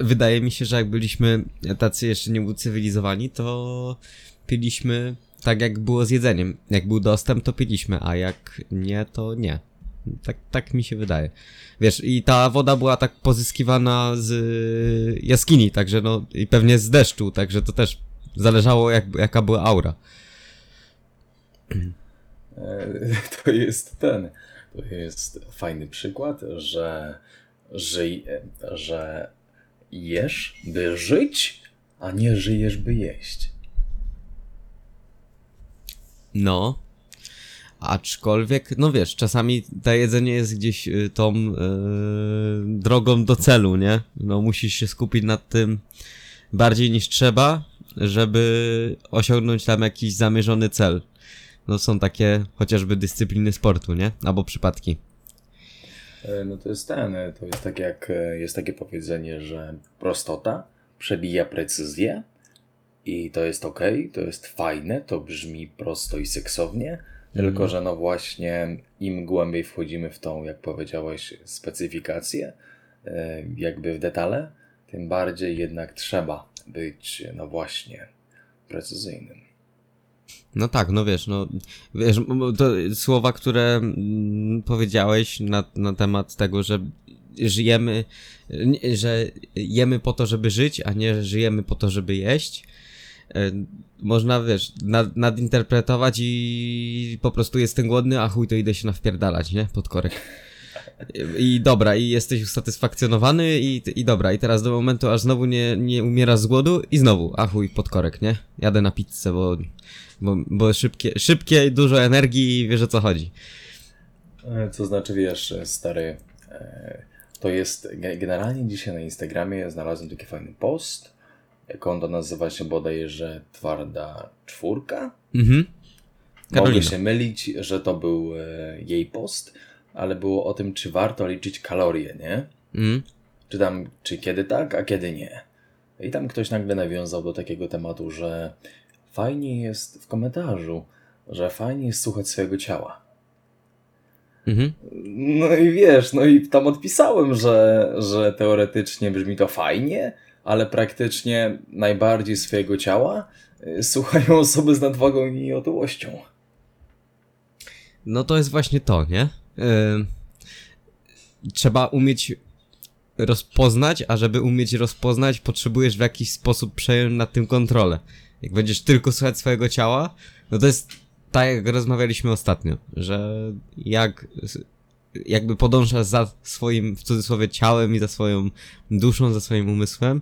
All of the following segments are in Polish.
wydaje mi się, że jak byliśmy tacy jeszcze nieucywilizowani, to piliśmy tak jak było z jedzeniem. Jak był dostęp, to piliśmy, a jak nie, to nie. Tak, tak mi się wydaje. Wiesz, i ta woda była tak pozyskiwana z jaskini, także no, i pewnie z deszczu, także to też zależało jak, jaka była aura. E, To jest ten, to jest fajny przykład, że, żyj, że jesz, by żyć, a nie żyjesz, by jeść. No. Aczkolwiek, no wiesz, czasami to jedzenie jest gdzieś y, tą y, drogą do celu, nie? No musisz się skupić nad tym bardziej niż trzeba, żeby osiągnąć tam jakiś zamierzony cel. No są takie chociażby dyscypliny sportu, nie? Albo przypadki. E, No to jest ten, e, to jest tak jak e, jest takie powiedzenie, że prostota przebija precyzję i to jest ok, to jest fajne, to brzmi prosto i seksownie, tylko że no właśnie im głębiej wchodzimy w tą, jak powiedziałeś, specyfikację, jakby w detale, tym bardziej jednak trzeba być, no właśnie, precyzyjnym. No tak, no wiesz, no wiesz, to słowa, które powiedziałeś na, na temat tego, że żyjemy, że jemy po to, żeby żyć, a nie że żyjemy po to, żeby jeść. e, Można, wiesz, nad, nadinterpretować i po prostu jestem głodny, a chuj to idę się nawpierdalać, nie? Pod korek. I dobra, i jesteś usatysfakcjonowany i, i dobra, i teraz do momentu, aż znowu nie, nie umierasz z głodu i znowu, a chuj, pod korek, nie? Jadę na pizzę, bo, bo, bo szybkie, szybkie dużo energii i wiesz o co chodzi. E, Co znaczy, wiesz, stary, e, to jest ge- generalnie dzisiaj na Instagramie znalazłem taki fajny post. Konto nazywa się bodajże Twarda Czwórka. Mhm. Mogę Karolina. się mylić, że to był e, jej post, ale było o tym, czy warto liczyć kalorie, nie? Mhm. Czy tam, czy kiedy tak, a kiedy nie. I tam ktoś nagle nawiązał do takiego tematu, że fajnie jest w komentarzu, że fajnie jest słuchać swojego ciała. Mhm. No i wiesz, no i tam odpisałem, że, że teoretycznie brzmi to fajnie, ale praktycznie najbardziej swojego ciała y, słuchają osoby z nadwagą i otyłością. No to jest właśnie to, nie? Trzeba umieć rozpoznać, a żeby umieć rozpoznać, potrzebujesz w jakiś sposób przejąć nad tym kontrolę. Jak będziesz tylko słuchać swojego ciała, no to jest tak jak rozmawialiśmy ostatnio, że jak jakby podążasz za swoim, w cudzysłowie, ciałem i za swoją duszą, za swoim umysłem,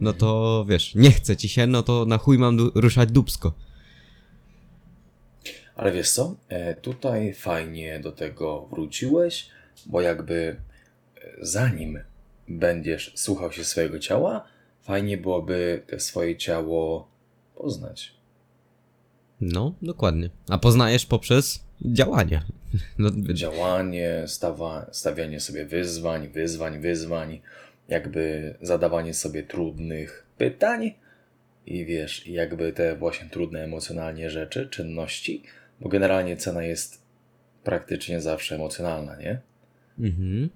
no to wiesz, nie chce ci się, no to na chuj mam ruszać dubsko. Ale wiesz co? E, tutaj fajnie do tego wróciłeś, bo jakby e, zanim będziesz słuchał się swojego ciała, fajnie byłoby swoje ciało poznać. No, dokładnie. A poznajesz poprzez działanie. No, działanie, stawa, stawianie sobie wyzwań, wyzwań, wyzwań, jakby zadawanie sobie trudnych pytań i wiesz, jakby te właśnie trudne emocjonalnie rzeczy, czynności, bo generalnie cena jest praktycznie zawsze emocjonalna, nie? mhm.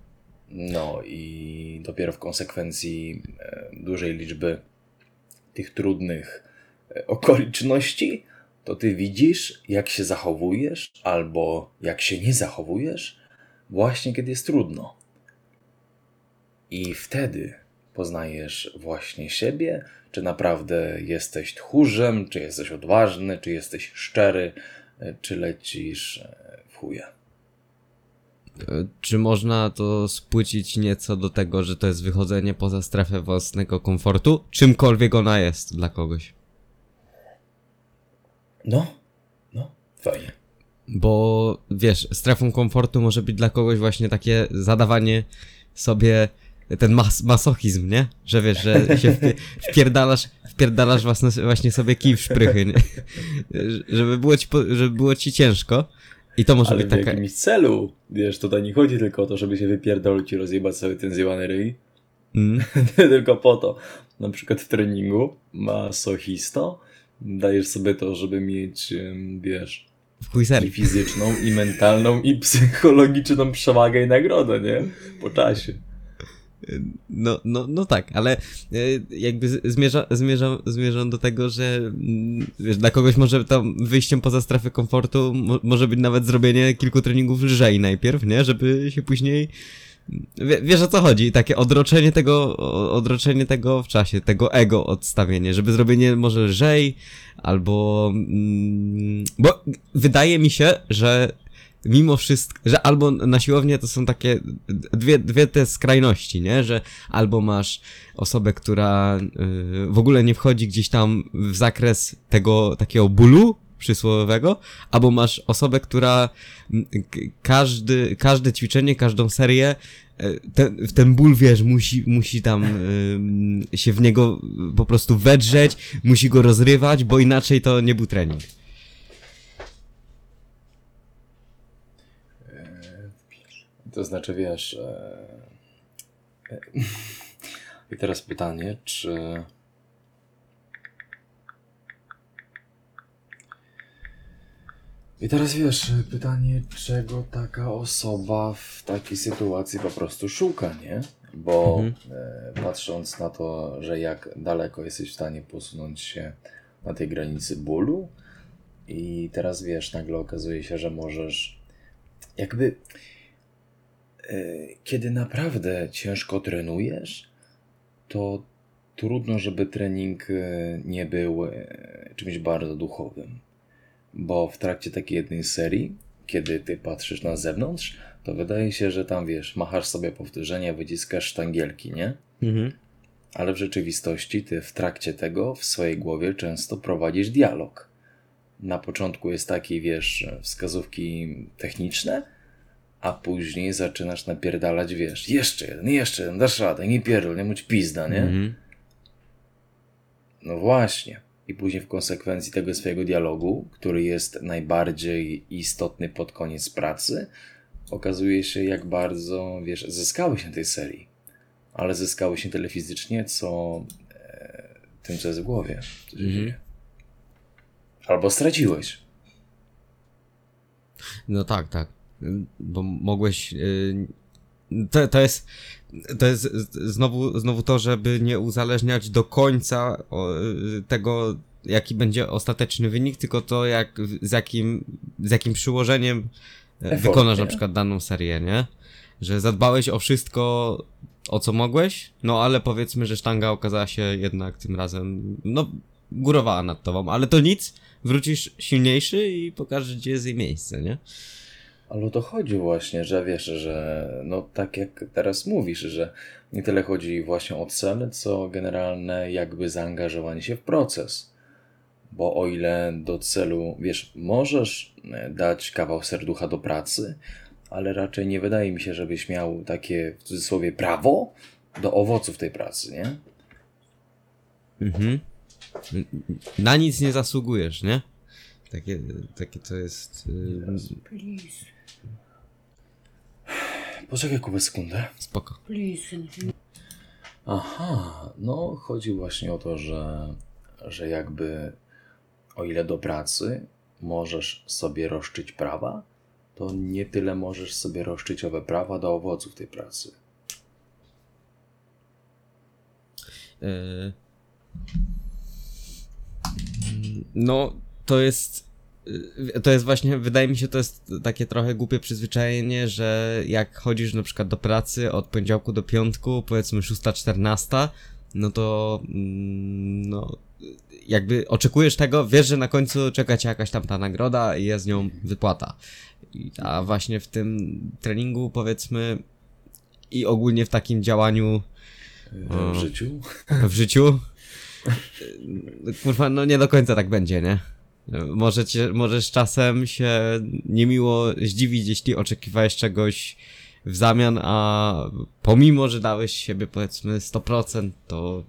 No i dopiero w konsekwencji e, dużej liczby tych trudnych e, okoliczności, to ty widzisz, jak się zachowujesz, albo jak się nie zachowujesz, właśnie kiedy jest trudno. I wtedy poznajesz właśnie siebie, czy naprawdę jesteś tchórzem, czy jesteś odważny, czy jesteś szczery, czy lecisz e, w chuja. E, Czy można to spłycić nieco do tego, że to jest wychodzenie poza strefę własnego komfortu? Czymkolwiek ona jest dla kogoś. No, no, fajnie. Bo wiesz, strefą komfortu może być dla kogoś właśnie takie zadawanie sobie ten mas masochizm, nie? Że wiesz, że się wpie wpierdalasz, wpierdalasz własne, właśnie sobie kij w szprychy, nie? Żeby było ci, po- żeby było ci ciężko. I to może Ale być w taka... jakimś celu. Wiesz, tutaj nie chodzi tylko o to, żeby się wypierdolić i rozjebać sobie ten zjebany ryj. Mm. tylko po to. Na przykład w treningu masochisto dajesz sobie to, żeby mieć, wiesz, W i fizyczną, i mentalną, i psychologiczną przewagę i nagrodę, nie? Po czasie. No, no, no tak, ale e, jakby z- zmierza, zmierzam, do tego, że mm, wiesz, dla kogoś może tam wyjściem poza strefę komfortu mo, może być nawet zrobienie kilku treningów lżej najpierw, nie? Żeby się później Wie, wiesz o co chodzi? Takie odroczenie tego, odroczenie tego w czasie, tego ego odstawienie, żeby zrobienie może lżej, albo. Mm, bo wydaje mi się, że mimo wszystko, że albo na siłownię to są takie dwie, dwie te skrajności, nie? Że albo masz osobę, która y, w ogóle nie wchodzi gdzieś tam w zakres tego takiego bólu przysłowiowego, albo masz osobę, która każdy, każde ćwiczenie, każdą serię e, ten, ten ból, wiesz, musi, musi tam ym, się w niego po prostu wedrzeć, musi go rozrywać, bo inaczej to nie był trening. To znaczy, wiesz. E... e, I teraz pytanie, czy. I teraz wiesz, pytanie, czego taka osoba w takiej sytuacji po prostu szuka, nie? Bo Mhm. e, patrząc na to, że jak daleko jesteś w stanie posunąć się na tej granicy bólu, i teraz wiesz, nagle okazuje się, że możesz jakby kiedy naprawdę ciężko trenujesz, to trudno, żeby trening e, nie był e, czymś bardzo duchowym. Bo w trakcie takiej jednej serii, kiedy ty patrzysz na zewnątrz, to wydaje się, że tam wiesz, machasz sobie powtórzenia, wyciskasz sztangielki, nie? Mhm. Ale w rzeczywistości ty w trakcie tego w swojej głowie często prowadzisz dialog. Na początku jest taki, wiesz, wskazówki techniczne, a później zaczynasz napierdalać, wiesz, jeszcze jeden, jeszcze jeden, dasz radę, nie pierdol, nie bądź pizda, nie? Mhm. No właśnie. I później w konsekwencji tego swojego dialogu, który jest najbardziej istotny pod koniec pracy, okazuje się, jak bardzo, wiesz, zyskałeś na tej serii. Ale zyskałeś nie tyle fizycznie, co e, tym, co jest w głowie. Się Mhm. Albo straciłeś. No tak, tak. Bo mogłeś. y, To, to jest. To jest znowu, znowu to, żeby nie uzależniać do końca y, tego, jaki będzie ostateczny wynik, tylko to, jak, z, jakim, z jakim przyłożeniem e, Effort, wykonasz nie? na przykład daną serię, nie? Że zadbałeś o wszystko, o co mogłeś, no ale powiedzmy, że sztanga okazała się jednak tym razem, no, górowała nad tobą, ale to nic, wrócisz silniejszy i pokażesz, gdzie jest jej miejsce, nie? Ale o to chodzi właśnie, że wiesz, że no tak jak teraz mówisz, że nie tyle chodzi właśnie o cel, co generalne jakby zaangażowanie się w proces. Bo o ile do celu, wiesz, możesz e, dać kawał serducha do pracy, ale raczej nie wydaje mi się, żebyś miał takie w cudzysłowie prawo do owoców tej pracy, nie? Mhm. Na nic nie zasługujesz, nie? Takie, takie to jest. Yy, Please, Poczekaj Kubę sekundę. spoko. please. Aha, no chodzi właśnie o to, że, że jakby o ile do pracy możesz sobie roszczyć prawa, to nie tyle możesz sobie roszczyć owe prawa do owoców tej pracy. Yy. No, to jest. Yy, To jest właśnie, wydaje mi się, to jest takie trochę głupie przyzwyczajenie, że jak chodzisz na przykład do pracy od poniedziałku do piątku, powiedzmy 6-14, no to mm, no jakby oczekujesz tego, wiesz, że na końcu czeka cię jakaś tam ta nagroda i jest nią wypłata. A właśnie w tym treningu powiedzmy i ogólnie w takim działaniu W życiu. w życiu. Kurwa, no nie do końca tak będzie, nie? Może cię, możesz czasem się niemiło zdziwić, jeśli oczekiwałeś czegoś w zamian, a pomimo, że dałeś siebie powiedzmy 100%, to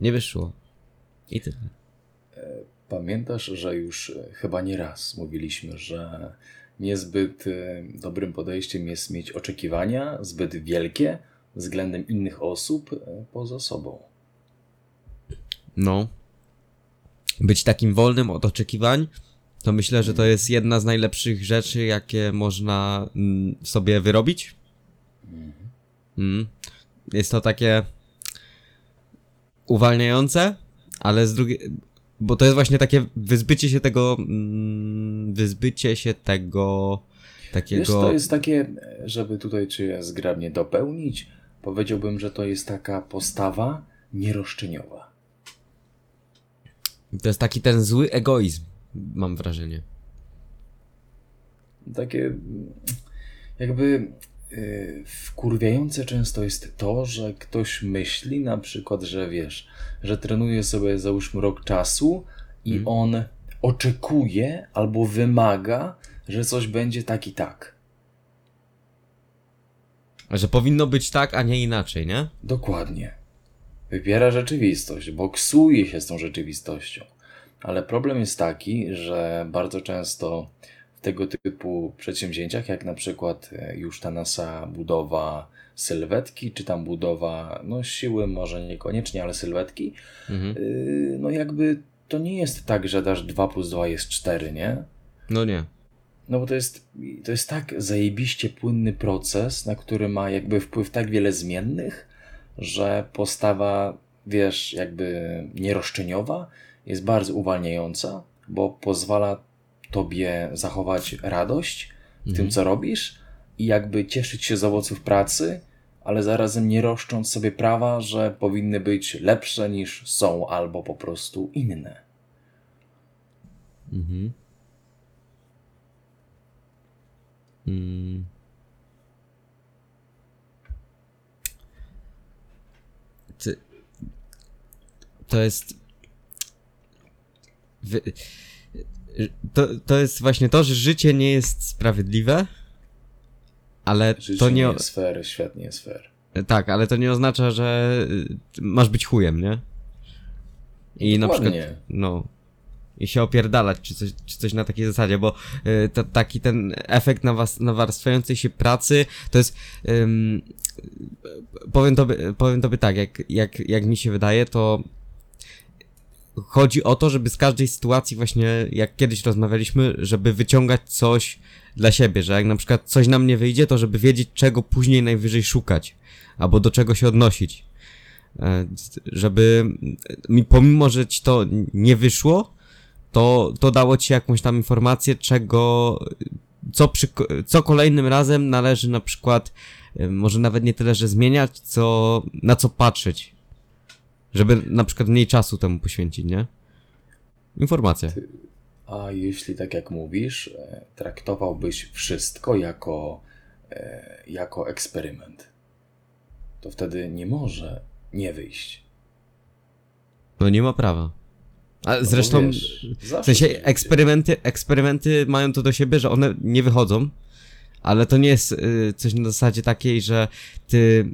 nie wyszło. I tyle. Pamiętasz, że już e, chyba nie raz mówiliśmy, że niezbyt e, dobrym podejściem jest mieć oczekiwania zbyt wielkie względem innych osób e, poza sobą. No. Być takim wolnym od oczekiwań, to myślę, że to jest jedna z najlepszych rzeczy, jakie można mm, sobie wyrobić. Mm. jest to takie uwalniające, ale z drugiej, bo to jest właśnie takie wyzbycie się tego, mm, wyzbycie się tego takiego... Wiesz, to jest takie, żeby tutaj czy zgrabnie dopełnić, powiedziałbym, że to jest taka postawa nieroszczeniowa. To jest taki ten zły egoizm, mam wrażenie. Takie jakby yy, wkurwiające często jest to, że ktoś myśli na przykład, że wiesz, że trenuje sobie załóżmy rok czasu i hmm. on oczekuje albo wymaga, że coś będzie tak i tak. Że powinno być tak, a nie inaczej, nie? Dokładnie. Wybiera rzeczywistość, boksuje się z tą rzeczywistością. Ale problem jest taki, że bardzo często w tego typu przedsięwzięciach, jak na przykład e, już ta nasza budowa sylwetki, czy tam budowa, no siły może niekoniecznie, ale sylwetki, mhm. yy, no jakby to nie jest tak, że dasz 2 plus 2 jest 4, nie? No nie. No bo to jest, to jest tak zajebiście płynny proces, na który ma jakby wpływ tak wiele zmiennych, że postawa, wiesz, jakby nieroszczeniowa jest bardzo uwalniająca, bo pozwala tobie zachować radość w mhm. tym, co robisz i jakby cieszyć się z owoców pracy, ale zarazem nie roszcząc sobie prawa, że powinny być lepsze niż są albo po prostu inne. Mhm. Hmm. Ty... To jest. To, to jest właśnie to, że życie nie jest sprawiedliwe, ale życie to nie. nie jest fair, świat nie jest fair. Tak, ale to nie oznacza, że masz być chujem, nie? I Dokładnie. na przykład. No i się opierdalać, czy coś, czy coś na takiej zasadzie, bo y, to, taki ten efekt nawas, nawarstwiającej się pracy, to jest, ym, powiem, tobie, powiem tobie tak, jak, jak, jak mi się wydaje, to chodzi o to, żeby z każdej sytuacji właśnie, jak kiedyś rozmawialiśmy, żeby wyciągać coś dla siebie, że jak na przykład coś nam nie wyjdzie, to żeby wiedzieć, czego później najwyżej szukać, albo do czego się odnosić. E, żeby mi, pomimo, że ci to nie wyszło, to, to dało ci jakąś tam informację, czego, co, przy, co kolejnym razem należy na przykład, może nawet nie tyle, że zmieniać, co, na co patrzeć. Żeby na przykład mniej czasu temu poświęcić, nie? Informacja. A jeśli tak jak mówisz, e, traktowałbyś wszystko jako, e, jako eksperyment, to wtedy nie może nie wyjść. No nie ma prawa. A no zresztą, wiesz, w sensie eksperymenty, eksperymenty mają to do siebie, że one nie wychodzą, ale to nie jest y, coś na zasadzie takiej, że ty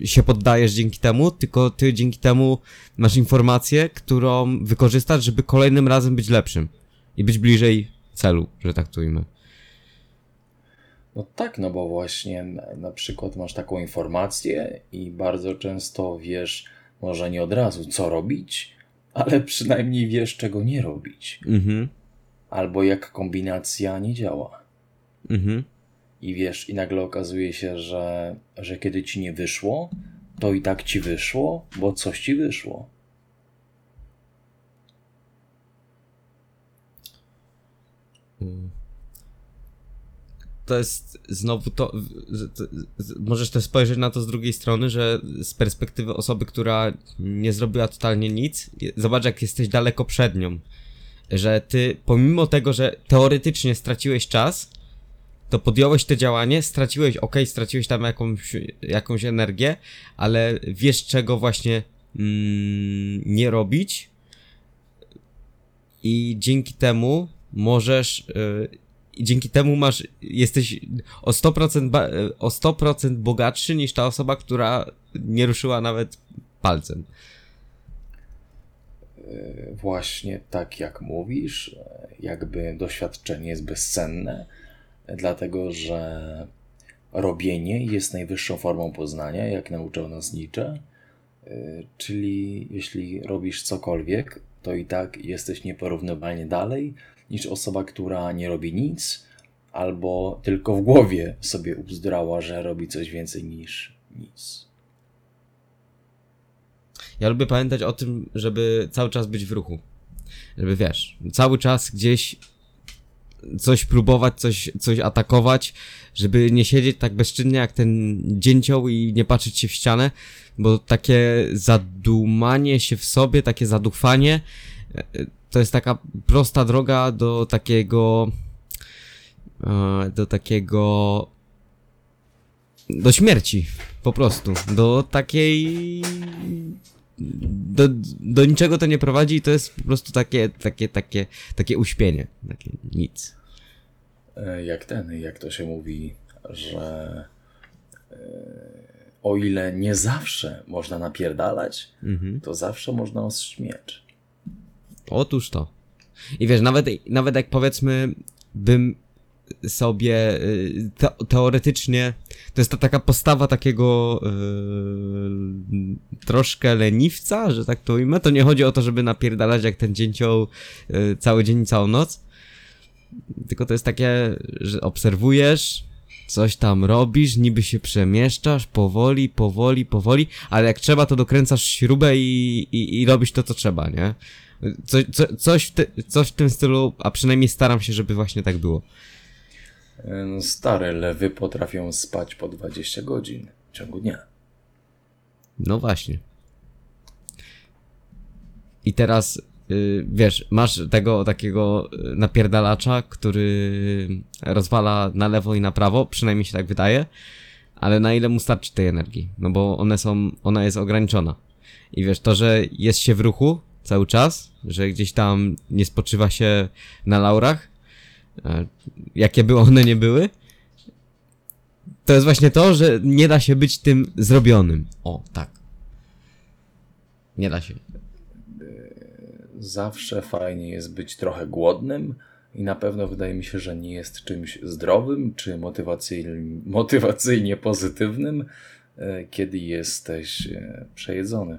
y, się poddajesz dzięki temu, tylko ty dzięki temu masz informację, którą wykorzystasz, żeby kolejnym razem być lepszym i być bliżej celu, że tak to ujmę. No tak, no bo właśnie na, na przykład masz taką informację i bardzo często wiesz, może nie od razu, co robić, ale przynajmniej wiesz, czego nie robić. Mhm. Albo jak kombinacja nie działa. Mhm. I wiesz, i nagle okazuje się, że, że kiedy ci nie wyszło, to i tak ci wyszło, bo coś ci wyszło. To jest znowu to, możesz też spojrzeć na to z drugiej strony, że z perspektywy osoby, która nie zrobiła totalnie nic, zobacz jak jesteś daleko przed nią. Że ty, pomimo tego, że teoretycznie straciłeś czas, to podjąłeś to działanie, straciłeś, ok, straciłeś tam jakąś, jakąś energię, ale wiesz czego właśnie mm, nie robić i dzięki temu możesz y, i dzięki temu masz, jesteś o 100%, ba, o 100% bogatszy niż ta osoba, która nie ruszyła nawet palcem. Właśnie tak jak mówisz, jakby doświadczenie jest bezcenne, dlatego że robienie jest najwyższą formą poznania, jak nauczył nas Nietzsche. E, czyli jeśli robisz cokolwiek, to i tak jesteś nieporównywalnie dalej niż osoba, która nie robi nic, albo tylko w głowie sobie ubzdrała, że robi coś więcej niż nic. Ja lubię pamiętać o tym, żeby cały czas być w ruchu. Żeby wiesz, cały czas gdzieś coś próbować, coś, coś atakować, żeby nie siedzieć tak bezczynnie jak ten dzięcioł i nie patrzeć się w ścianę, bo takie zadumanie się w sobie, takie zaduchwanie, e, to jest taka prosta droga do takiego, e, do takiego, do śmierci, po prostu, do takiej, do, do niczego to nie prowadzi i to jest po prostu takie, takie, takie, takie uśpienie, takie nic. E, Jak ten, jak to się mówi, że e, o ile nie zawsze można napierdalać, Mhm. to zawsze można miecz. Otóż to. I wiesz, nawet, nawet jak powiedzmy, bym sobie y, te, teoretycznie, to jest ta taka postawa takiego y, troszkę leniwca, że tak to ujmę, to nie chodzi o to, żeby napierdalać jak ten dzięcioł y, cały dzień i całą noc, tylko to jest takie, że obserwujesz, coś tam robisz, niby się przemieszczasz, powoli, powoli, powoli, ale jak trzeba, to dokręcasz śrubę i, i, i robisz to, co trzeba, nie? Co, co, coś, w ty, coś w tym stylu, a przynajmniej staram się, żeby właśnie tak było. Stare lewy potrafią spać po 20 godzin w ciągu dnia. No właśnie. I teraz, y, wiesz, masz tego takiego y, napierdalacza, który rozwala na lewo i na prawo, przynajmniej się tak wydaje, ale na ile mu starczy tej energii? No bo one są, ona jest ograniczona. I wiesz, to, że jest się w ruchu cały czas, że gdzieś tam nie spoczywa się na laurach, jakie by one nie były, to jest właśnie to, że nie da się być tym zrobionym. O, tak. Nie da się. Zawsze fajnie jest być trochę głodnym i na pewno wydaje mi się, że nie jest czymś zdrowym czy motywacyjnie, motywacyjnie pozytywnym, e, kiedy jesteś e, przejedzony.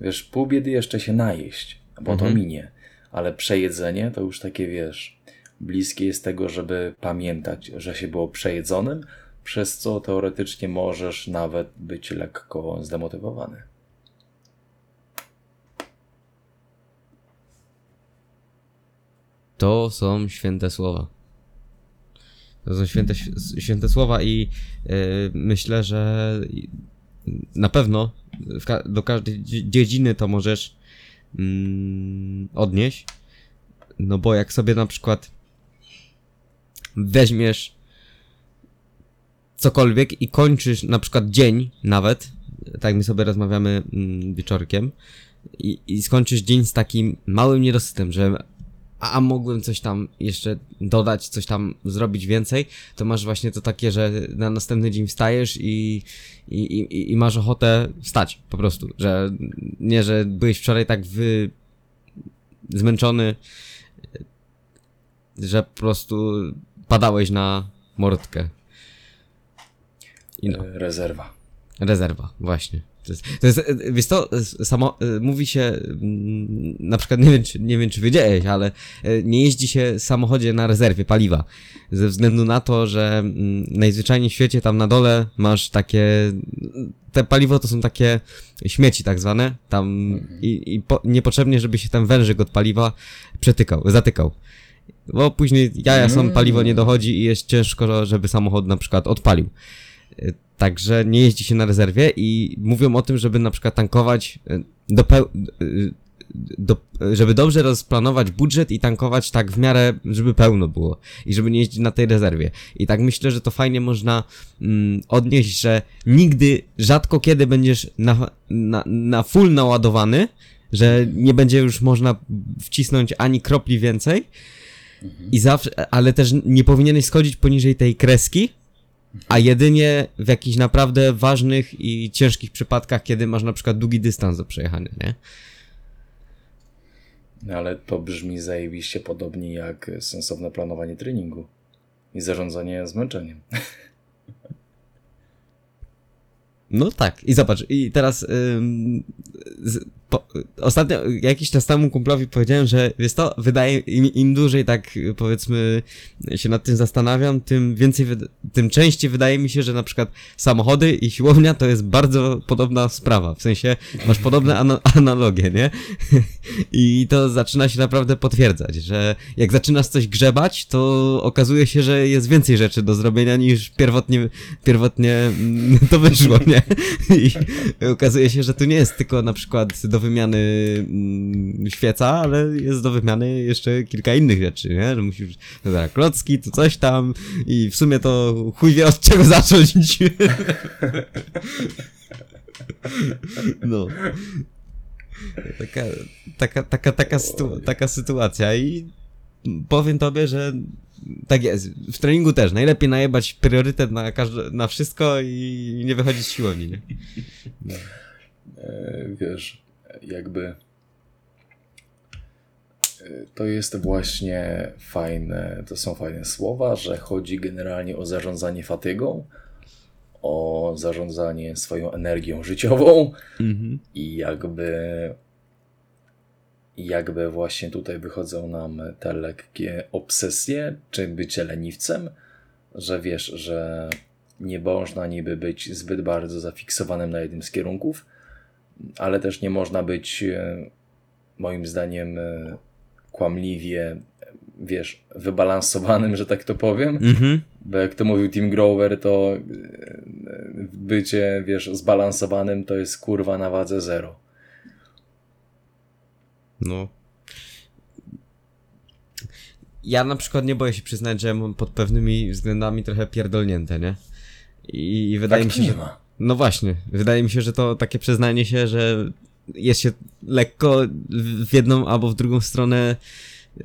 Wiesz, pół biedy jeszcze się najeść, bo to Mhm. minie, ale przejedzenie to już takie, wiesz, bliskie jest tego, żeby pamiętać, że się było przejedzonym, przez co teoretycznie możesz nawet być lekko zdemotywowany. To są święte słowa. To są święte, święte słowa i yy, myślę, że na pewno do każdej dzie- dziedziny to możesz mm, odnieść. No bo jak sobie na przykład weźmiesz cokolwiek i kończysz na przykład dzień nawet, tak my sobie rozmawiamy mm, wieczorkiem, i, i skończysz dzień z takim małym niedosytem, że a, a mogłem coś tam jeszcze dodać, coś tam zrobić więcej, to masz właśnie to takie, że na następny dzień wstajesz i, i, i, i masz ochotę wstać po prostu, że nie, że byłeś wczoraj tak wy... zmęczony, że po prostu padałeś na mordkę. I no. E, Rezerwa. Rezerwa, właśnie. To jest, to jest e, wiesz co, e, samo, mówi się, mm, na przykład, nie wiem, czy, nie wiem, czy wiedziałeś, ale nie jeździ się w samochodzie na rezerwie paliwa. Ze względu na to, że mm, najzwyczajniej w świecie tam na dole masz takie, te paliwo to są takie śmieci tak zwane, tam i, i po, niepotrzebnie, żeby się ten wężyk od paliwa przetykał, zatykał. Bo później jaja są, paliwo nie dochodzi i jest ciężko, żeby samochód na przykład odpalił. Także nie jeździ się na rezerwie i mówią o tym, żeby na przykład tankować y, do, y, do, żeby dobrze rozplanować budżet i tankować tak w miarę, żeby pełno było i żeby nie jeździć na tej rezerwie. I tak myślę, że to fajnie można mm, odnieść, że nigdy, rzadko kiedy będziesz na, na, na full naładowany, że nie będzie już można wcisnąć ani kropli więcej i zawsze, ale też nie powinieneś schodzić poniżej tej kreski, a jedynie w jakichś naprawdę ważnych i ciężkich przypadkach, kiedy masz na przykład długi dystans do przejechania, nie? No, Ale to brzmi zajebiście podobnie jak sensowne planowanie treningu i zarządzanie zmęczeniem. No tak, i zobacz, i teraz ym, z, po, ostatnio, jakiś czas temu kumplowi powiedziałem, że wiesz to, wydaje, im, im dłużej tak powiedzmy się nad tym zastanawiam, tym więcej, tym częściej wydaje mi się, że na przykład samochody i siłownia to jest bardzo podobna sprawa, w sensie masz podobne ana analogie, nie? I to zaczyna się naprawdę potwierdzać, że jak zaczynasz coś grzebać, to okazuje się, że jest więcej rzeczy do zrobienia niż pierwotnie, pierwotnie to wyszło, nie? I okazuje się, że tu nie jest tylko na przykład do wymiany mm, świeca, ale jest do wymiany jeszcze kilka innych rzeczy, nie? Że musisz, no dobra, klocki, tu coś tam i w sumie to chuj wie od czego zacząć. No. Taka, taka, taka, taka, taka sytuacja i powiem tobie, że tak jest. W treningu też. Najlepiej najebać priorytet na, każde, na wszystko i nie wychodzić z siłowni, nie? No. Wiesz, jakby e, to jest właśnie fajne, to są fajne słowa, że chodzi generalnie o zarządzanie fatygą, o zarządzanie swoją energią życiową Mhm. i jakby jakby właśnie tutaj wychodzą nam te lekkie obsesje, czy bycie leniwcem, że wiesz, że nie można niby być zbyt bardzo zafiksowanym na jednym z kierunków, ale też nie można być e, moim zdaniem e, kłamliwie, wiesz, wybalansowanym, że tak to powiem. Mhm. Bo jak to mówił Tim Grover, to e, bycie, wiesz, zbalansowanym to jest kurwa na wadze zero. No. Ja na przykład nie boję się przyznać, że mam pod pewnymi względami trochę pierdolnięte, nie? I, i wydaje tak mi się, nie że... ma. No właśnie, wydaje mi się, że to takie przyznanie się, że jest się lekko w jedną albo w drugą stronę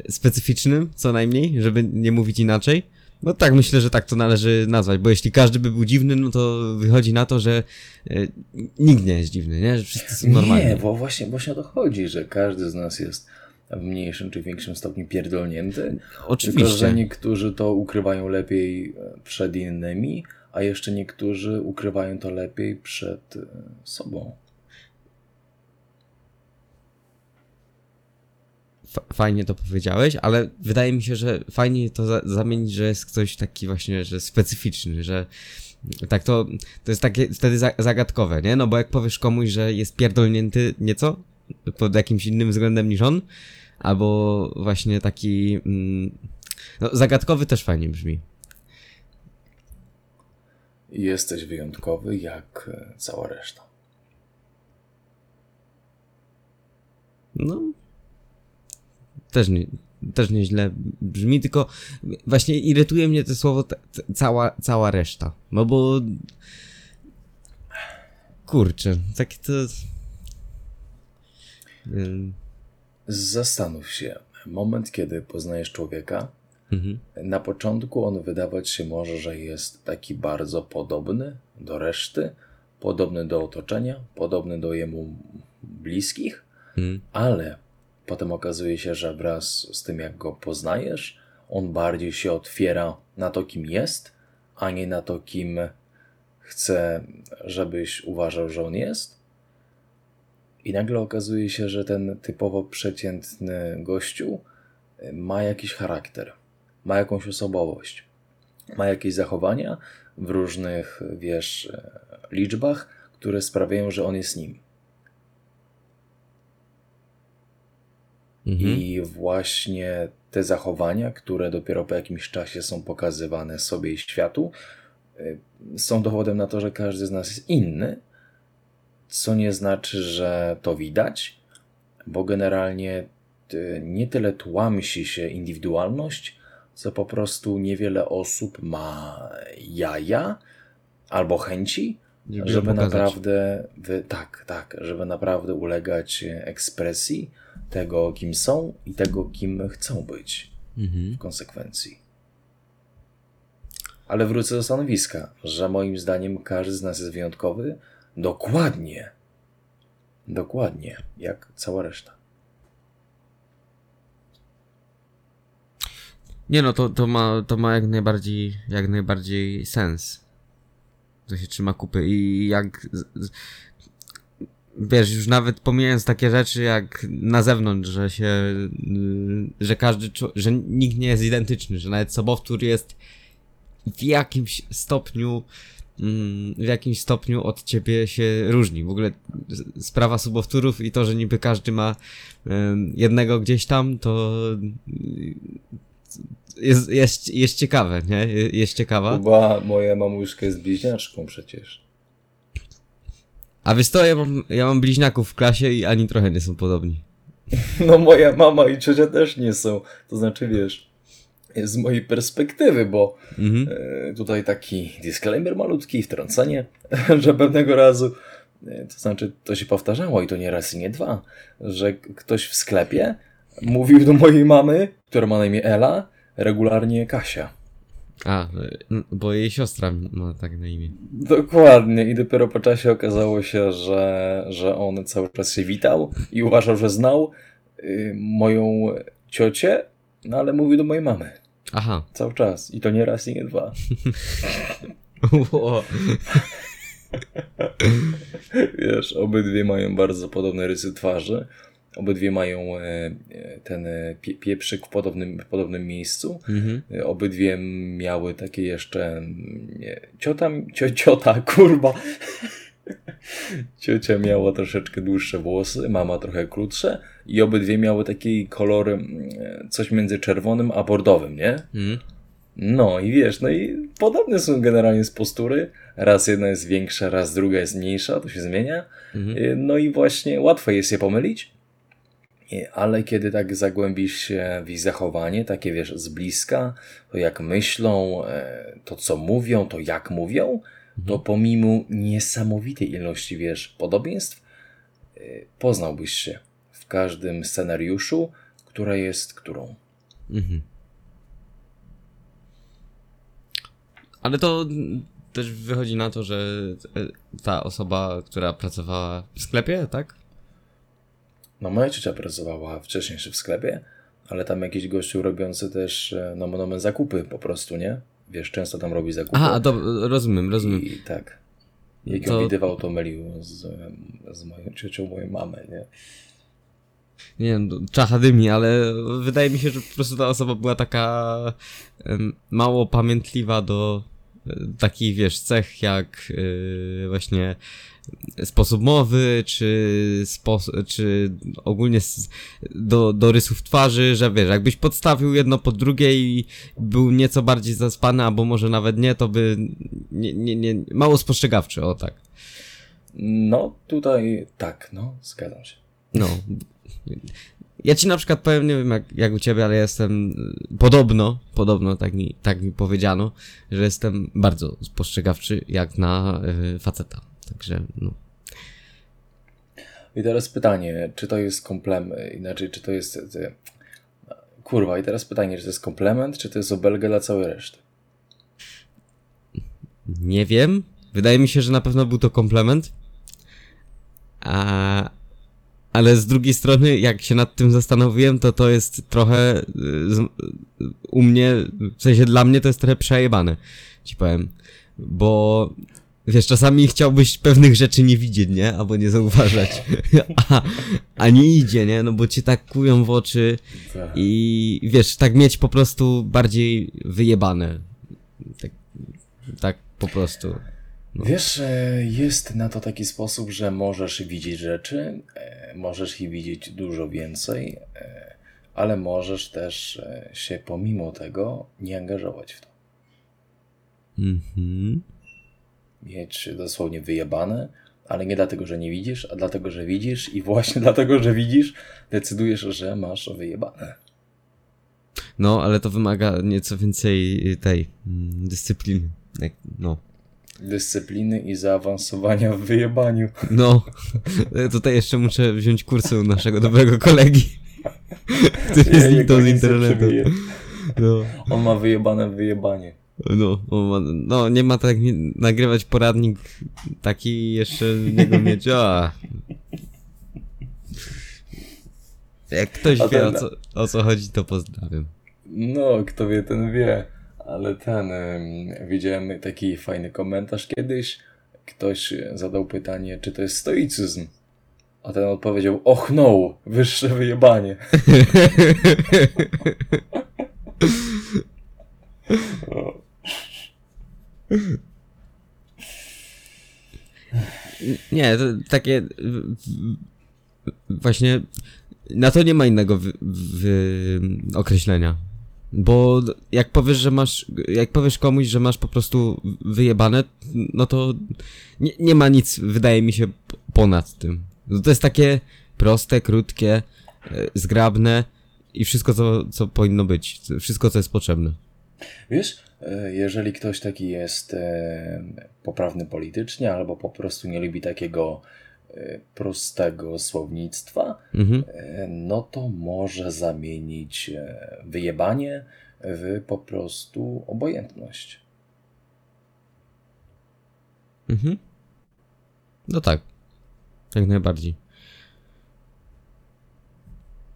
specyficznym, co najmniej, żeby nie mówić inaczej. No tak, myślę, że tak to należy nazwać, bo jeśli każdy by był dziwny, no to wychodzi na to, że e, nikt nie jest dziwny, nie? Że wszyscy są normalni. Nie, bo właśnie, właśnie o to chodzi, że każdy z nas jest w mniejszym czy większym stopniu pierdolnięty. Tylko, że Oczywiście. niektórzy to ukrywają lepiej przed innymi, a jeszcze niektórzy ukrywają to lepiej przed e, sobą. Fajnie to powiedziałeś, ale wydaje mi się, że fajnie to za- zamienić, że jest ktoś taki właśnie, że specyficzny, że tak to, to jest takie wtedy za- zagadkowe, nie? No bo jak powiesz komuś, że jest pierdolnięty nieco pod jakimś innym względem niż on, albo właśnie taki mm, no zagadkowy też fajnie brzmi. Jesteś wyjątkowy jak e, cała reszta. No. Też nie, też nieźle brzmi, tylko właśnie irytuje mnie to słowo ta, ta, cała, cała reszta. No bo. Kurczę, takie to. Zastanów się, moment, kiedy poznajesz człowieka, Mhm. na początku on wydawać się może, że jest taki bardzo podobny do reszty, podobny do otoczenia, podobny do jemu bliskich, Mhm. ale potem okazuje się, że wraz z tym, jak go poznajesz, on bardziej się otwiera na to, kim jest, a nie na to, kim chce, żebyś uważał, że on jest. I nagle okazuje się, że ten typowo przeciętny gościu ma jakiś charakter, ma jakąś osobowość, ma jakieś zachowania w różnych, wiesz, e, liczbach, które sprawiają, że on jest nim. Mhm. I właśnie te zachowania, które dopiero po jakimś czasie są pokazywane sobie i światu, y, są dowodem na to, że każdy z nas jest inny, co nie znaczy, że to widać, bo generalnie y, nie tyle tłamsi się indywidualność, co po prostu niewiele osób ma jaja albo chęci, Żeby żeby naprawdę, wy, tak, tak, żeby naprawdę ulegać ekspresji tego, kim są i tego, kim chcą być Mhm. w konsekwencji. Ale wrócę do stanowiska, że moim zdaniem każdy z nas jest wyjątkowy dokładnie, dokładnie jak cała reszta. Nie no, to, to, ma, to ma jak najbardziej, jak najbardziej sens. To się trzyma kupy i jak... wiesz, już nawet pomijając takie rzeczy jak na zewnątrz, że się, y, że każdy, że nikt nie jest identyczny, że nawet sobowtór jest w jakimś stopniu, mm, w jakimś stopniu od ciebie się różni. W ogóle sprawa sobowtórów i to, że niby każdy ma em, jednego gdzieś tam, to y, jest, jest, jest ciekawe, nie? Jest ciekawa. Chyba moja mamuszka jest bliźniaczką przecież. A wiesz co, ja mam, ja mam bliźniaków w klasie i ani trochę nie są podobni. No moja mama i ciocia też nie są. To znaczy, wiesz, z mojej perspektywy, bo Mhm. e, tutaj taki disclaimer malutki, wtrącenie, że pewnego razu, e, to znaczy to się powtarzało i to nie raz i nie dwa, że ktoś w sklepie mówił do mojej mamy, która ma na imię Ela, regularnie Kasia. A, y, n- bo jej siostra ma tak na imię. Dokładnie i dopiero po czasie okazało się, że, że on cały czas się witał i uważał, że znał y, moją ciocię, no ale mówił do mojej mamy. Aha. Cały czas. I to nie raz i nie dwa. Wiesz, obydwie mają bardzo podobne rysy twarzy. Obydwie mają e, e, ten e, pie, pieprzyk w podobnym, w podobnym miejscu. Mhm. Obydwie miały takie jeszcze. mm, ciota, cio, ciota, kurwa. Ciocia miała troszeczkę dłuższe włosy, mama trochę krótsze i obydwie miały taki kolor, mm, coś między czerwonym a bordowym, nie? Mhm. No i wiesz, no i podobne są generalnie z postury. Raz jedna jest większa, raz druga jest mniejsza, to się zmienia. Mhm. No i właśnie łatwo jest je pomylić, ale kiedy tak zagłębisz się w ich zachowanie, takie wiesz, z bliska, to jak myślą, e, to co mówią, to jak mówią, to pomimo niesamowitej ilości, wiesz, podobieństw, y, poznałbyś się w każdym scenariuszu, która jest którą. Mhm. Ale to też wychodzi na to, że e, ta osoba, która pracowała w sklepie, tak? No moja ciocia pracowała wcześniej jeszcze w sklepie, ale tam jakiś gościu robiący też e, no, no, zakupy po prostu, nie? Wiesz, często tam robi zakupy. Aha, do, rozumiem, rozumiem. I tak. Jak To- ją widywał, to mylił z, z moją ciocią mojej mamy, nie? Nie wiem, czacha dymi, ale wydaje mi się, że po prostu ta osoba była taka mało pamiętliwa do takich, wiesz, cech jak e, właśnie sposób mowy, czy, spos- czy ogólnie do, do rysów twarzy, że wiesz, jakbyś podstawił jedno pod drugie i był nieco bardziej zaspany, albo może nawet nie, to by nie, nie, nie, mało spostrzegawczy, o tak. No, tutaj tak, no, zgadzam się. No. Ja ci na przykład powiem, nie wiem jak, jak u ciebie, ale jestem y, podobno, podobno tak mi, tak mi powiedziano, że jestem bardzo spostrzegawczy jak na y, faceta. Także, no. I teraz pytanie, czy to jest komplement, inaczej, czy to jest... e, Kurwa, i teraz pytanie, czy to jest komplement, czy to jest obelga dla całej reszty? Nie wiem. Wydaje mi się, że na pewno był to komplement. A, ale z drugiej strony, jak się nad tym zastanowiłem, to to jest trochę y, u mnie, w sensie dla mnie to jest trochę przejebane, ci powiem. Bo wiesz, czasami chciałbyś pewnych rzeczy nie widzieć, nie? Albo nie zauważać. A, a nie idzie, nie? No bo cię tak kują w oczy Tak. i wiesz, tak mieć po prostu bardziej wyjebane. Tak, tak po prostu. Wiesz, e, jest na to taki sposób, że możesz widzieć rzeczy, e, możesz ich widzieć dużo więcej, e, ale możesz też się pomimo tego nie angażować w to. Mhm. Mieć dosłownie wyjebane, ale nie dlatego, że nie widzisz, a dlatego, że widzisz i właśnie dlatego, że widzisz, decydujesz, że masz wyjebane. No, ale to wymaga nieco więcej tej mm, dyscypliny. No. Dyscypliny i zaawansowania w wyjebaniu. No. Tutaj jeszcze muszę wziąć kursy u naszego dobrego kolegi. Który Nie, zniknął z internetu. No. On ma wyjebane w wyjebanie. No, ma, no, nie ma tak nie, nagrywać poradnik taki jeszcze niego mieć. A. Jak ktoś A wie o ten- co, o co chodzi, to pozdrawiam. No, kto wie, ten wie. Ale ten, em, widziałem taki fajny komentarz kiedyś. Ktoś zadał pytanie, czy to jest stoicyzm. A ten odpowiedział, och no, wyższe wyjebanie. Nie, to takie. Właśnie. Na to nie ma innego określenia. Bo jak powiesz, że masz. Jak powiesz komuś, że masz po prostu wyjebane, no to nie, nie ma nic, wydaje mi się, ponad tym. No To jest takie proste, krótkie, e, zgrabne i wszystko, co, co powinno być. Wszystko, co jest potrzebne. Wiesz, e, jeżeli ktoś taki jest e, poprawny politycznie, albo po prostu nie lubi takiego prostego słownictwa, Mhm. e, no to może zamienić e, wyjebanie w po prostu obojętność. Mhm. No tak. Jak najbardziej.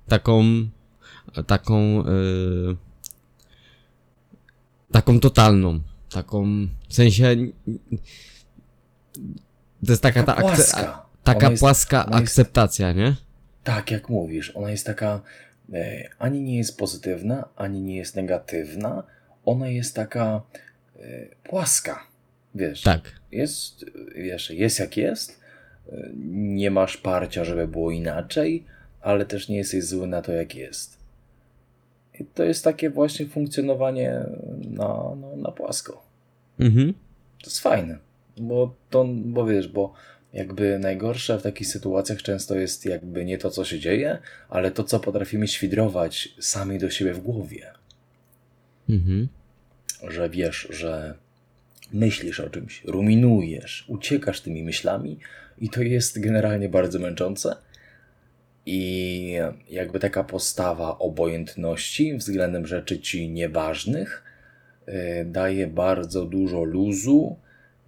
Taką. Taką. Yy, taką totalną. Taką. W sensie. To jest taka, ta Taka akce- płaska. a- taka jest- płaska ona jest- akceptacja, nie? Tak, jak mówisz, ona jest taka, e, ani nie jest pozytywna, ani nie jest negatywna, ona jest taka e, płaska, wiesz. Tak. Jest, wiesz, jest jak jest, e, nie masz parcia, żeby było inaczej, ale też nie jesteś zły na to, jak jest. I to jest takie właśnie funkcjonowanie na, no, na płasko. Mhm. To jest fajne, bo to, bo wiesz, bo jakby najgorsze w takich sytuacjach często jest jakby nie to, co się dzieje, ale to, co potrafimy świdrować sami do siebie w głowie. Mhm. Że wiesz, że myślisz o czymś, ruminujesz, uciekasz tymi myślami i to jest generalnie bardzo męczące. I jakby taka postawa obojętności względem rzeczy ci nieważnych y, daje bardzo dużo luzu,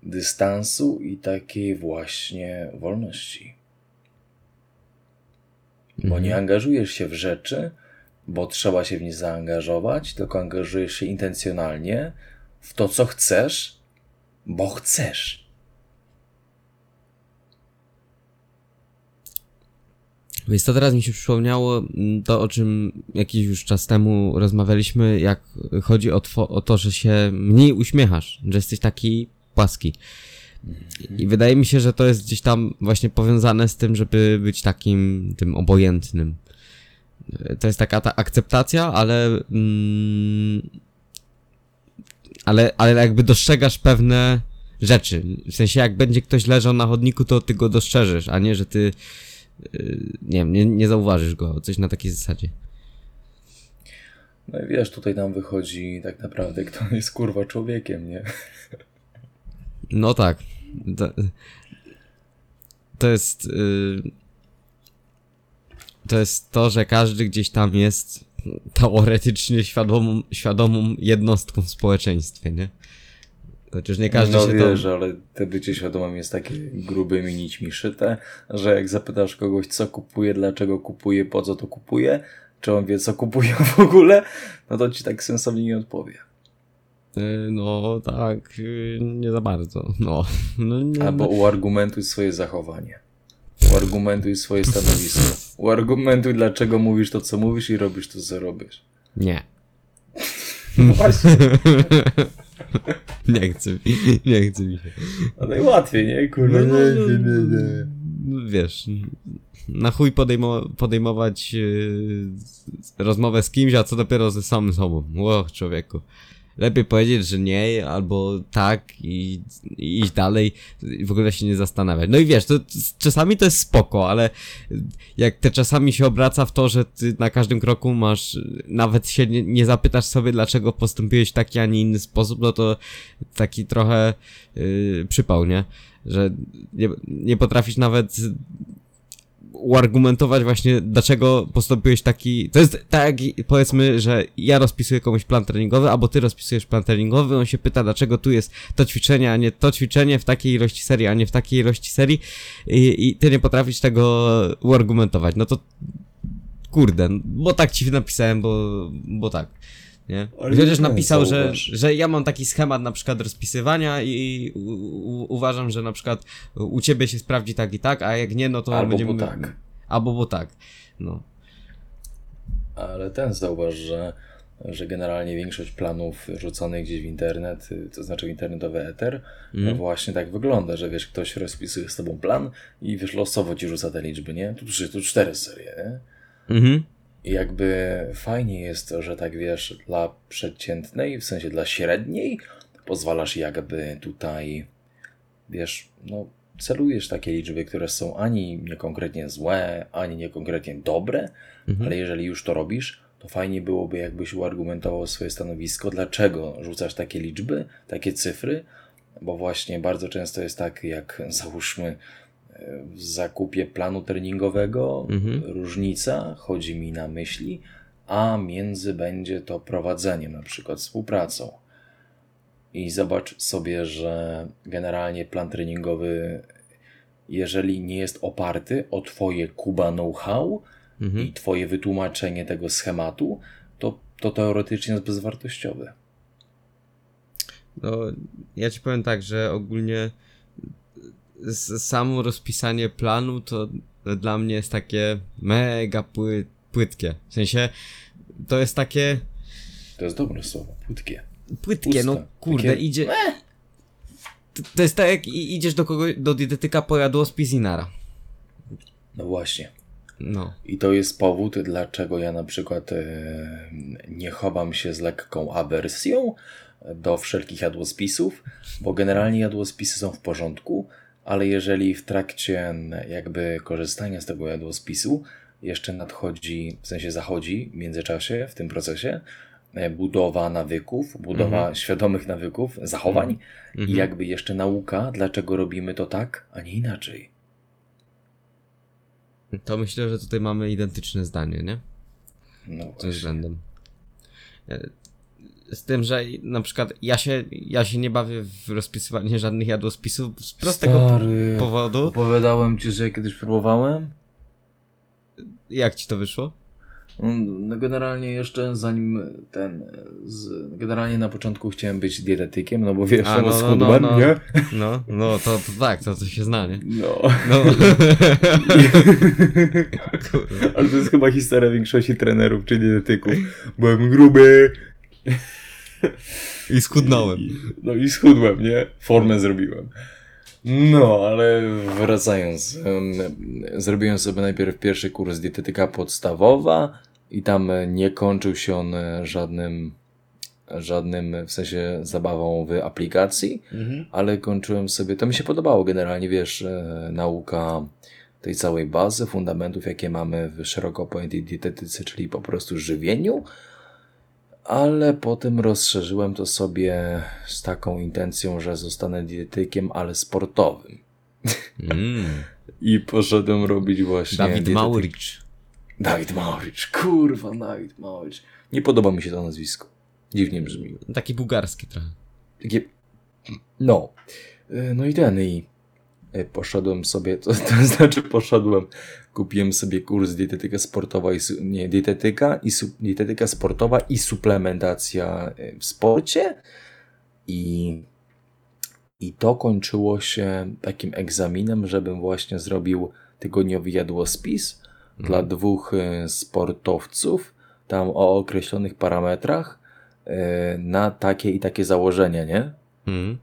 dystansu i takiej właśnie wolności. Bo nie angażujesz się w rzeczy, bo trzeba się w nie zaangażować, tylko angażujesz się intencjonalnie w to, co chcesz, bo chcesz. Więc to teraz mi się przypomniało mm, to, o czym jakiś już czas temu rozmawialiśmy, jak chodzi o, o to, że się mniej uśmiechasz, że jesteś taki I wydaje mi się, że to jest gdzieś tam właśnie powiązane z tym, żeby być takim tym obojętnym. To jest taka ta akceptacja, ale mm, ale, ale jakby dostrzegasz pewne rzeczy. W sensie jak będzie ktoś leżał na chodniku, to ty go dostrzeżesz, a nie, że ty yy, nie wiem, nie, nie zauważysz go, coś na takiej zasadzie. No i wiesz, tutaj nam wychodzi tak naprawdę, kto jest kurwa człowiekiem, nie? No tak. To, to jest. Yy, to jest to, że każdy gdzieś tam jest teoretycznie świadomą, świadomą jednostką w społeczeństwie, nie? Chociaż nie każdy no się wiesz, to... ale te bycie świadomym jest takie grubymi nićmi szyte, że jak zapytasz kogoś, co kupuje, dlaczego kupuje, po co to kupuje, czy on wie, co kupuje w ogóle, no to ci tak sensownie nie odpowie. Yy, No tak, yy, nie za bardzo. No. no nie, Albo no. uargumentuj swoje zachowanie. Uargumentuj swoje stanowisko. Uargumentuj, dlaczego mówisz to, co mówisz i robisz to, co robisz. Nie. No właśnie. Nie chcę mi, nie chcę mi się. No najłatwiej, nie? Kurwa. No, no, nie, nie, nie, nie. wiesz, na chuj podejmo, podejmować yy, rozmowę z kimś, a co dopiero ze samym sobą. O, człowieku. Lepiej powiedzieć, że nie, albo tak i, i iść dalej i w ogóle się nie zastanawiać. No i wiesz, to, to czasami to jest spoko, ale jak te czasami się obraca w to, że ty na każdym kroku masz, nawet się nie, nie zapytasz sobie, dlaczego postąpiłeś w taki, a nie inny sposób, no to taki trochę yy, przypał, nie? Że nie, nie potrafisz nawet uargumentować właśnie, dlaczego postąpiłeś taki... To jest tak, powiedzmy, że ja rozpisuję komuś plan treningowy, albo ty rozpisujesz plan treningowy, on się pyta, dlaczego tu jest to ćwiczenie, a nie to ćwiczenie w takiej ilości serii, a nie w takiej ilości serii i, i ty nie potrafisz tego uargumentować. No to kurde, bo tak ci napisałem, bo, bo tak. Nie? Chociaż napisał, że, że ja mam taki schemat na przykład rozpisywania i u, u, uważam, że na przykład u ciebie się sprawdzi tak i tak, a jak nie, no to Albo będziemy... bo tak. Albo bo tak. No. Ale ten zauważ, że, że generalnie większość planów rzuconych gdzieś w internet, y, to znaczy w internetowy eter, no właśnie tak wygląda, że wiesz, ktoś rozpisuje z tobą plan i wiesz, losowo ci rzuca te liczby, nie? Tu tu cztery serie, nie? Mhm. I jakby fajnie jest to, że tak wiesz, dla przeciętnej, w sensie dla średniej, pozwalasz jakby tutaj, wiesz, no celujesz takie liczby, które są ani niekonkretnie złe, ani niekonkretnie dobre, ale jeżeli już to robisz, to fajnie byłoby, jakbyś uargumentował swoje stanowisko, dlaczego rzucasz takie liczby, takie cyfry, bo właśnie bardzo często jest tak, jak załóżmy w zakupie planu treningowego, Mhm. różnica chodzi mi na myśli, a między będzie to prowadzeniem, na przykład współpracą. I zobacz sobie, że generalnie plan treningowy, jeżeli nie jest oparty o Twoje Kuba know-how Mhm. i Twoje wytłumaczenie tego schematu, to, to teoretycznie jest bezwartościowy. No, ja ci powiem tak, że ogólnie samo rozpisanie planu to dla mnie jest takie mega pły, płytkie. W sensie to jest takie To jest dobre słowo, płytkie. płytkie, no Puste. kurde, Takie- idzie. To, to jest tak jak i- idziesz do kogoś, do dietetyka po jadłospis i nara. No właśnie. No. I to jest powód, dlaczego ja na przykład e, nie chowam się z lekką awersją do wszelkich jadłospisów, bo generalnie jadłospisy są w porządku, ale jeżeli w trakcie jakby korzystania z tego jadłospisu jeszcze nadchodzi, w sensie zachodzi w międzyczasie, w tym procesie, e, budowa nawyków, budowa świadomych nawyków, zachowań i jakby jeszcze nauka, dlaczego robimy to tak, a nie inaczej. To myślę, że tutaj mamy identyczne zdanie, nie? No tym właśnie. względem. Z tym, że na przykład ja się, ja się nie bawię w rozpisywanie żadnych jadłospisów z prostego Stary, powodu. Opowiadałem ci, że ja kiedyś próbowałem? Jak ci to wyszło? No generalnie jeszcze zanim ten, z, generalnie na początku chciałem być dietetykiem, no bo wiesz, A, no, no, no, schudłem, no, no. nie? No, no, to, to tak, to, to się zna, nie? No. No. Ale to jest chyba historia większości trenerów czy dietetyków. Byłem gruby. I schudnąłem. No i schudłem, nie? Formę zrobiłem. No, ale wracając. em, Zrobiłem sobie najpierw pierwszy kurs dietetyka podstawowa i tam nie kończył się on żadnym, żadnym w sensie zabawą w aplikacji, ale kończyłem sobie, to mi się podobało generalnie, wiesz, e, nauka tej całej bazy, fundamentów, jakie mamy w szeroko pojętej dietetyce, czyli po prostu żywieniu, ale potem rozszerzyłem to sobie z taką intencją, że zostanę dietetykiem, ale sportowym. Mm. I poszedłem robić właśnie. Dawid dietetyk- Mauricz. Dawid Mauricz, kurwa, Dawid Mauricz. Nie podoba mi się to nazwisko. Dziwnie brzmi. Taki bułgarski trochę. Takie. No. Y, No i ten, i poszedłem sobie, to, to znaczy poszedłem, kupiłem sobie kurs dietetyka sportowa i, nie, dietetyka i su, dietetyka sportowa i suplementacja y, w sporcie i i to kończyło się takim egzaminem, żebym właśnie zrobił tygodniowy jadłospis dla dwóch y, sportowców, tam o określonych parametrach, na takie i takie założenia, nie? Mm.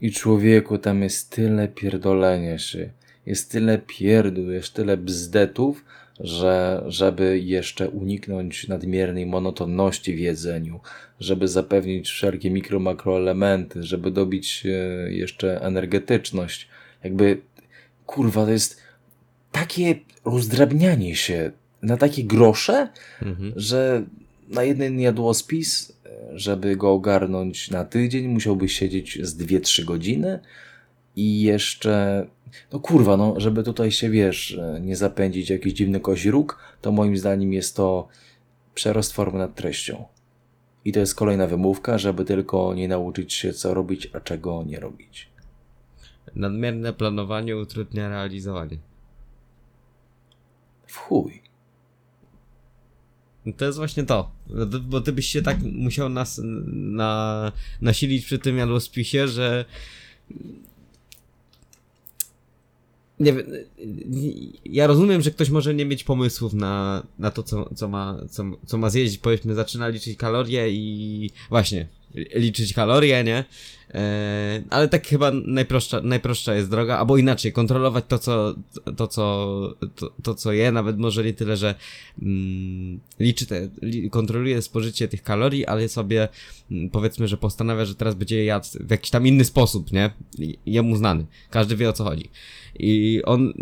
I człowieku, tam jest tyle pierdolenia się, jest tyle pierdół, jest tyle bzdetów, że żeby jeszcze uniknąć nadmiernej monotonności w jedzeniu, żeby zapewnić wszelkie mikro, makroelementy, żeby dobić e, jeszcze energetyczność, jakby kurwa, to jest takie rozdrabnianie się na takie grosze, Mhm. że na jeden jadłospis, żeby go ogarnąć na tydzień, musiałbyś siedzieć z 2-3 godziny i jeszcze, no kurwa, no, żeby tutaj się, wiesz, nie zapędzić jakiś dziwny kozi róg, to moim zdaniem jest to przerost formy nad treścią. I to jest kolejna wymówka, żeby tylko nie nauczyć się, co robić, a czego nie robić. Nadmierne planowanie utrudnia realizowanie. W chuj. To jest właśnie to. Bo ty byś się tak musiał nas na, nasilić przy tym jadłospisie, że nie wiem, ja rozumiem, że ktoś może nie mieć pomysłów na, na to, co, co, ma, co, co ma zjeść. Powiedzmy, zaczyna liczyć kalorie i właśnie, liczyć kalorie, nie? E, ale tak chyba najprostsza, najprostsza jest droga, albo inaczej, kontrolować to, co, to, co, to, to co je, nawet może nie tyle, że mm, liczy te, li, kontroluje spożycie tych kalorii, ale sobie mm, powiedzmy, że postanawia, że teraz będzie jadł w jakiś tam inny sposób, nie? Jemu znany. Każdy wie o co chodzi. I on,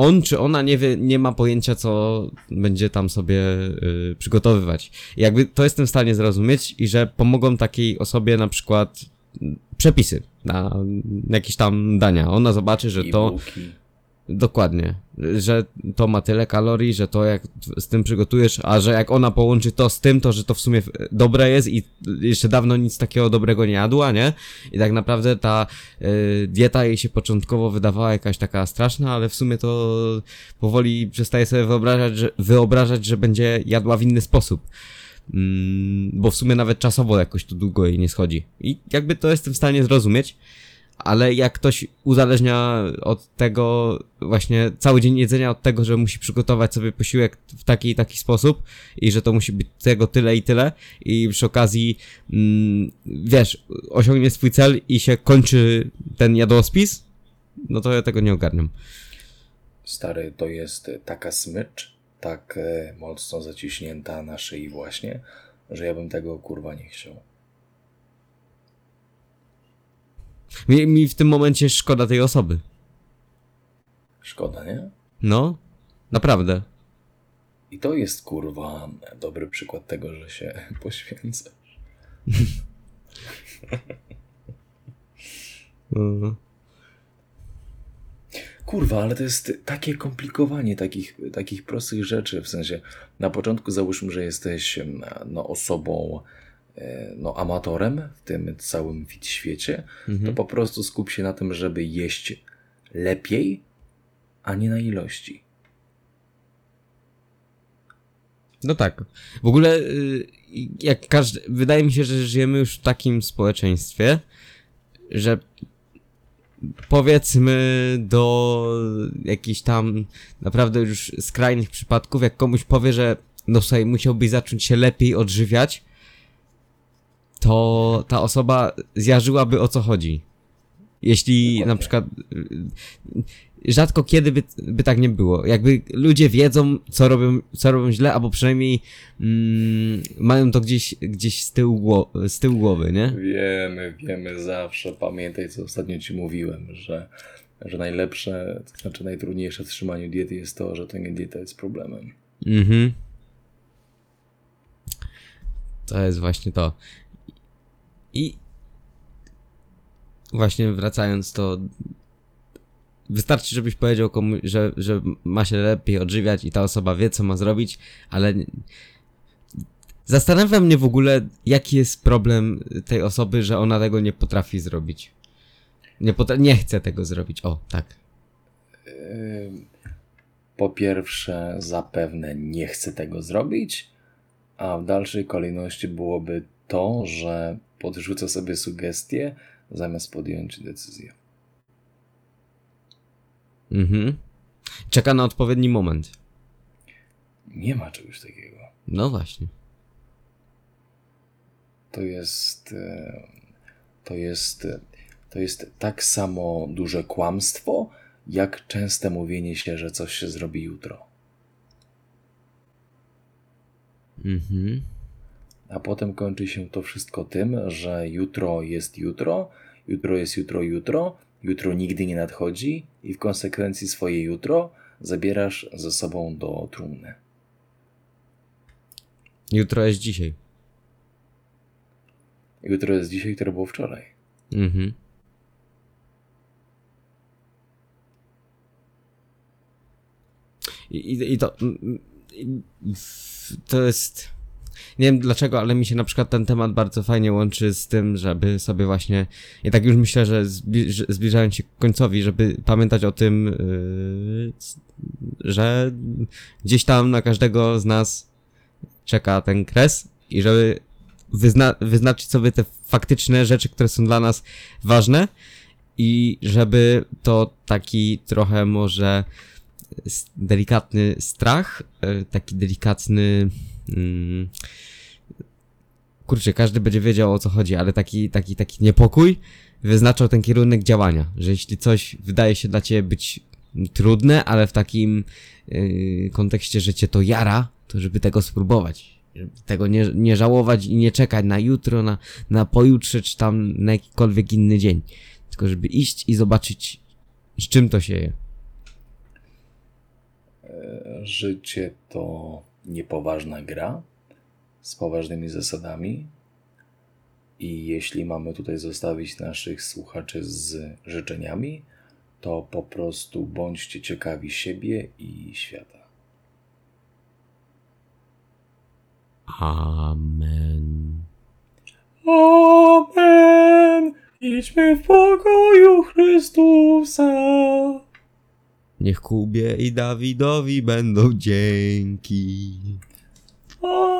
on czy ona nie wie, nie ma pojęcia, co będzie tam sobie y, przygotowywać. I jakby to jestem w stanie zrozumieć i że pomogą takiej osobie na przykład przepisy na jakieś tam dania. Ona zobaczy, że to. Dokładnie, że to ma tyle kalorii, że to jak z tym przygotujesz, a że jak ona połączy to z tym, to że to w sumie dobre jest i jeszcze dawno nic takiego dobrego nie jadła, nie? I tak naprawdę ta y, dieta jej się początkowo wydawała jakaś taka straszna, ale w sumie to powoli przestaje sobie wyobrażać, że, wyobrażać, że będzie jadła w inny sposób. Mm, bo w sumie nawet czasowo jakoś to długo jej nie schodzi. I jakby to jestem w stanie zrozumieć, ale jak ktoś uzależnia od tego właśnie cały dzień jedzenia od tego, że musi przygotować sobie posiłek w taki i taki sposób i że to musi być tego tyle i tyle i przy okazji mm, wiesz, osiągnie swój cel i się kończy ten jadłospis, no to ja tego nie ogarniam. Stary, to jest taka smycz, tak e, mocno zaciśnięta na szyi właśnie, że ja bym tego kurwa nie chciał. Mi, mi w tym momencie szkoda tej osoby. Szkoda, nie? No, naprawdę. I to jest kurwa dobry przykład tego, że się poświęcasz. Mhm. Kurwa, ale to jest takie komplikowanie takich, takich prostych rzeczy. W sensie, na początku załóżmy, że jesteś no, osobą, no, amatorem w tym całym fit świecie, mhm. to po prostu skup się na tym, żeby jeść lepiej, a nie na ilości. No tak. W ogóle, y, jak każdy, wydaje mi się, że żyjemy już w takim społeczeństwie, że powiedzmy do jakichś tam naprawdę już skrajnych przypadków, jak komuś powie, że no sobie musiałbyś zacząć się lepiej odżywiać, to ta osoba zjarzyłaby o co chodzi. Jeśli Dokładnie. na przykład rzadko kiedy by, by tak nie było. Jakby ludzie wiedzą, co robią, co robią źle, albo przynajmniej mm, mają to gdzieś, gdzieś z, tyłu głowy, z tyłu głowy, nie? Wiemy, wiemy zawsze. Pamiętaj, co ostatnio ci mówiłem, że, że najlepsze, to znaczy najtrudniejsze w trzymaniu diety jest to, że to nie dieta jest problemem. Mhm. To jest właśnie to. I właśnie wracając to Wystarczy, żebyś powiedział komuś, że, że ma się lepiej odżywiać i ta osoba wie, co ma zrobić, ale Zastanawia mnie w ogóle, jaki jest problem tej osoby, że ona tego nie potrafi zrobić. Nie, potra nie chce tego zrobić. O, tak. Po pierwsze, zapewne nie chce tego zrobić, a w dalszej kolejności byłoby to, że podrzuca sobie sugestie zamiast podjąć decyzję. Mhm. Czeka na odpowiedni moment. Nie ma czegoś takiego. No właśnie. To jest. E, to jest. To jest tak samo duże kłamstwo, jak częste mówienie się, że coś się zrobi jutro. Mhm. A potem kończy się to wszystko tym, że jutro jest jutro, jutro jest jutro, jutro, Jutro nigdy nie nadchodzi i w konsekwencji swoje jutro zabierasz ze sobą do trumny. Jutro jest dzisiaj. Jutro jest dzisiaj, które było wczoraj. Mhm. I, i, i to. I, to jest nie wiem dlaczego, ale mi się na przykład ten temat bardzo fajnie łączy z tym, żeby sobie właśnie, i tak już myślę, że zbliż, zbliżając się końcowi, żeby pamiętać o tym, yy, że gdzieś tam na każdego z nas czeka ten kres i żeby wyzna wyznaczyć sobie te faktyczne rzeczy, które są dla nas ważne i żeby to taki trochę może delikatny strach, e, taki delikatny mm, kurczę, każdy będzie wiedział o co chodzi, ale taki, taki, taki niepokój wyznaczał ten kierunek działania, że jeśli coś wydaje się dla ciebie być trudne, ale w takim yy, kontekście, że cię to jara, to żeby tego spróbować. Żeby tego nie, nie żałować i nie czekać na jutro, na, na pojutrze, czy tam na jakikolwiek inny dzień. Tylko żeby iść i zobaczyć, z czym to się je. Życie to niepoważna gra z poważnymi zasadami. I jeśli mamy tutaj zostawić naszych słuchaczy z życzeniami, to po prostu bądźcie ciekawi siebie i świata. Amen. Amen. Idźmy w pokoju Chrystusa. Niech Kubie i Dawidowi będą dzięki. Amen.